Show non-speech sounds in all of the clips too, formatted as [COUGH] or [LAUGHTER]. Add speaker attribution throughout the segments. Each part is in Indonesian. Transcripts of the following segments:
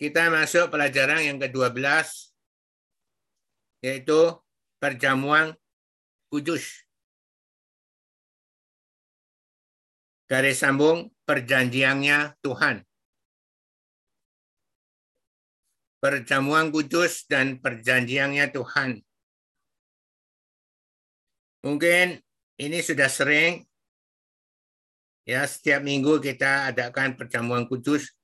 Speaker 1: kita masuk pelajaran yang ke-12 yaitu perjamuan kudus. Garis sambung perjanjiannya Tuhan. Perjamuan kudus dan perjanjiannya Tuhan. Mungkin ini sudah sering ya setiap minggu kita adakan perjamuan kudus.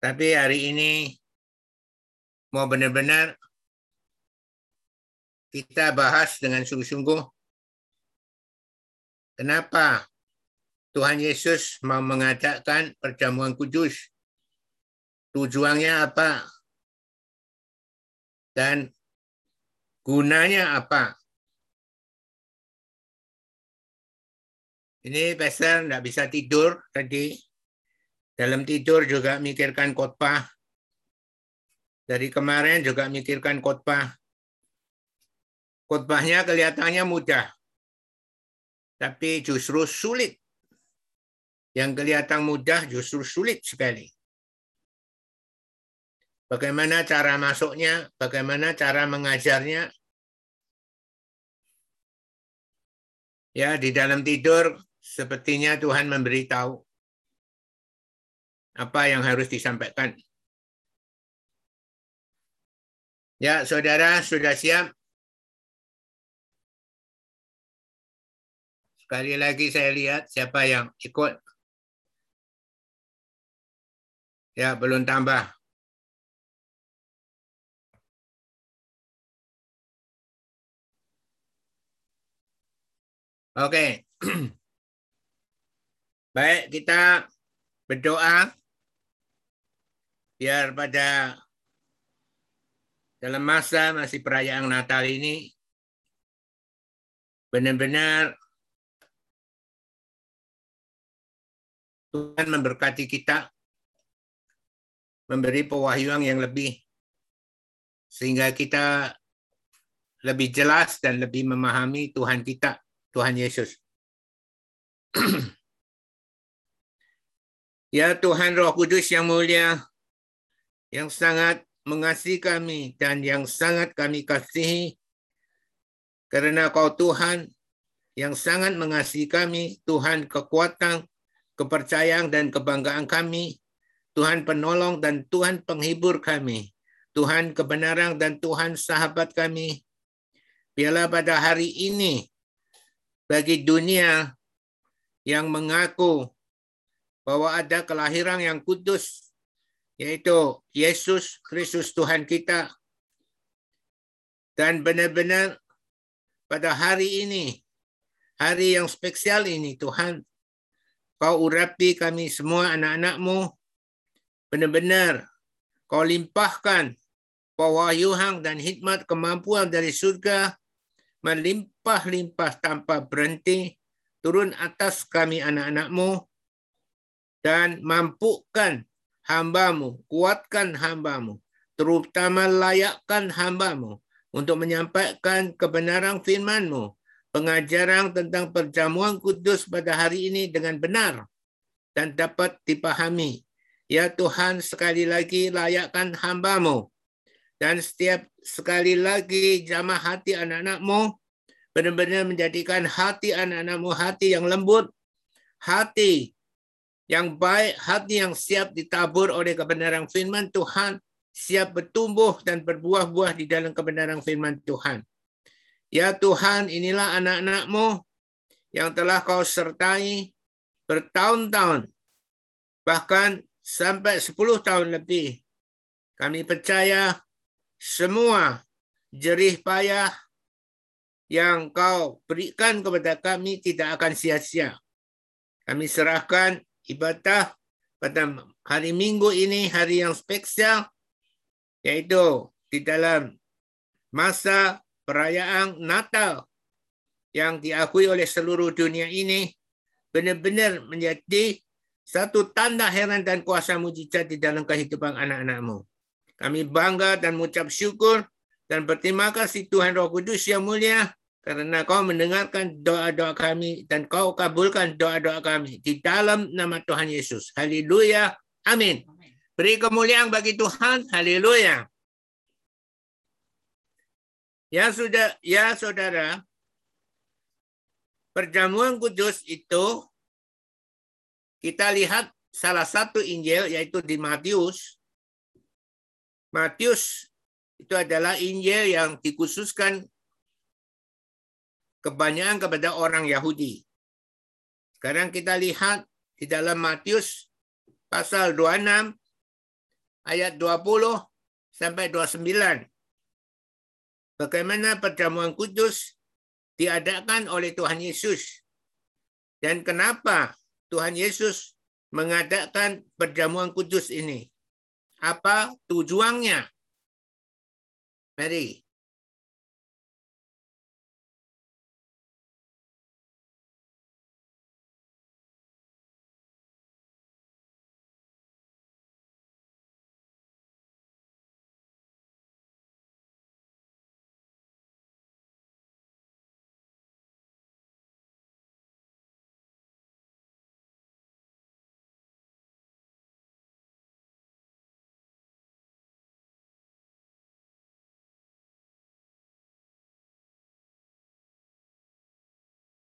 Speaker 1: Tapi hari ini mau benar-benar kita bahas dengan sungguh-sungguh Kenapa Tuhan Yesus mau mengadakan perjamuan kudus? Tujuannya apa? Dan gunanya apa? Ini pastor tidak bisa tidur tadi. Dalam tidur juga mikirkan khotbah. Dari kemarin juga mikirkan khotbah. Khotbahnya kelihatannya mudah tapi justru sulit. Yang kelihatan mudah justru sulit sekali. Bagaimana cara masuknya, bagaimana cara mengajarnya. Ya, di dalam tidur sepertinya Tuhan memberitahu apa yang harus disampaikan. Ya, saudara sudah siap? Sekali lagi saya lihat siapa yang ikut. Ya, belum tambah. Oke. [CLEARS THROAT] Baik, kita berdoa biar pada dalam masa masih perayaan Natal ini benar-benar Tuhan memberkati kita, memberi pewahyuan yang lebih, sehingga kita lebih jelas dan lebih memahami Tuhan kita, Tuhan Yesus. [CLEARS THROAT] ya Tuhan Roh Kudus yang mulia, yang sangat mengasihi kami dan yang sangat kami kasihi, karena kau Tuhan yang sangat mengasihi kami, Tuhan kekuatan, kepercayaan dan kebanggaan kami, Tuhan penolong dan Tuhan penghibur kami, Tuhan kebenaran dan Tuhan sahabat kami. Biarlah pada hari ini, bagi dunia yang mengaku bahwa ada kelahiran yang kudus, yaitu Yesus Kristus Tuhan kita, dan benar-benar pada hari ini, hari yang spesial ini, Tuhan, kau urapi kami semua anak-anakmu. Benar-benar kau limpahkan pewahyuhan dan hikmat kemampuan dari surga. Melimpah-limpah tanpa berhenti turun atas kami anak-anakmu. Dan mampukan hambamu, kuatkan hambamu, terutama layakkan hambamu untuk menyampaikan kebenaran firmanmu pengajaran tentang perjamuan kudus pada hari ini dengan benar dan dapat dipahami. Ya Tuhan, sekali lagi layakkan hambamu. Dan setiap sekali lagi jamah hati anak-anakmu, benar-benar menjadikan hati anak-anakmu hati yang lembut, hati yang baik, hati yang siap ditabur oleh kebenaran firman Tuhan, siap bertumbuh dan berbuah-buah di dalam kebenaran firman Tuhan. Ya Tuhan, inilah anak-anakmu yang telah kau sertai bertahun-tahun, bahkan sampai 10 tahun lebih. Kami percaya semua jerih payah yang kau berikan kepada kami tidak akan sia-sia. Kami serahkan ibadah pada hari Minggu ini, hari yang spesial, yaitu di dalam masa perayaan Natal yang diakui oleh seluruh dunia ini benar-benar menjadi satu tanda heran dan kuasa mujizat di dalam kehidupan anak-anakmu. Kami bangga dan mengucap syukur dan berterima kasih Tuhan Roh Kudus yang mulia karena kau mendengarkan doa-doa kami dan kau kabulkan doa-doa kami di dalam nama Tuhan Yesus. Haleluya. Amin. Beri kemuliaan bagi Tuhan. Haleluya. Ya sudah, ya saudara, perjamuan kudus itu kita lihat salah satu Injil yaitu di Matius. Matius itu adalah Injil yang dikhususkan kebanyakan kepada orang Yahudi. Sekarang kita lihat di dalam Matius pasal 26 ayat 20 sampai 29. Bagaimana perjamuan kudus diadakan oleh Tuhan Yesus. Dan kenapa Tuhan Yesus mengadakan perjamuan kudus ini? Apa tujuannya? Mari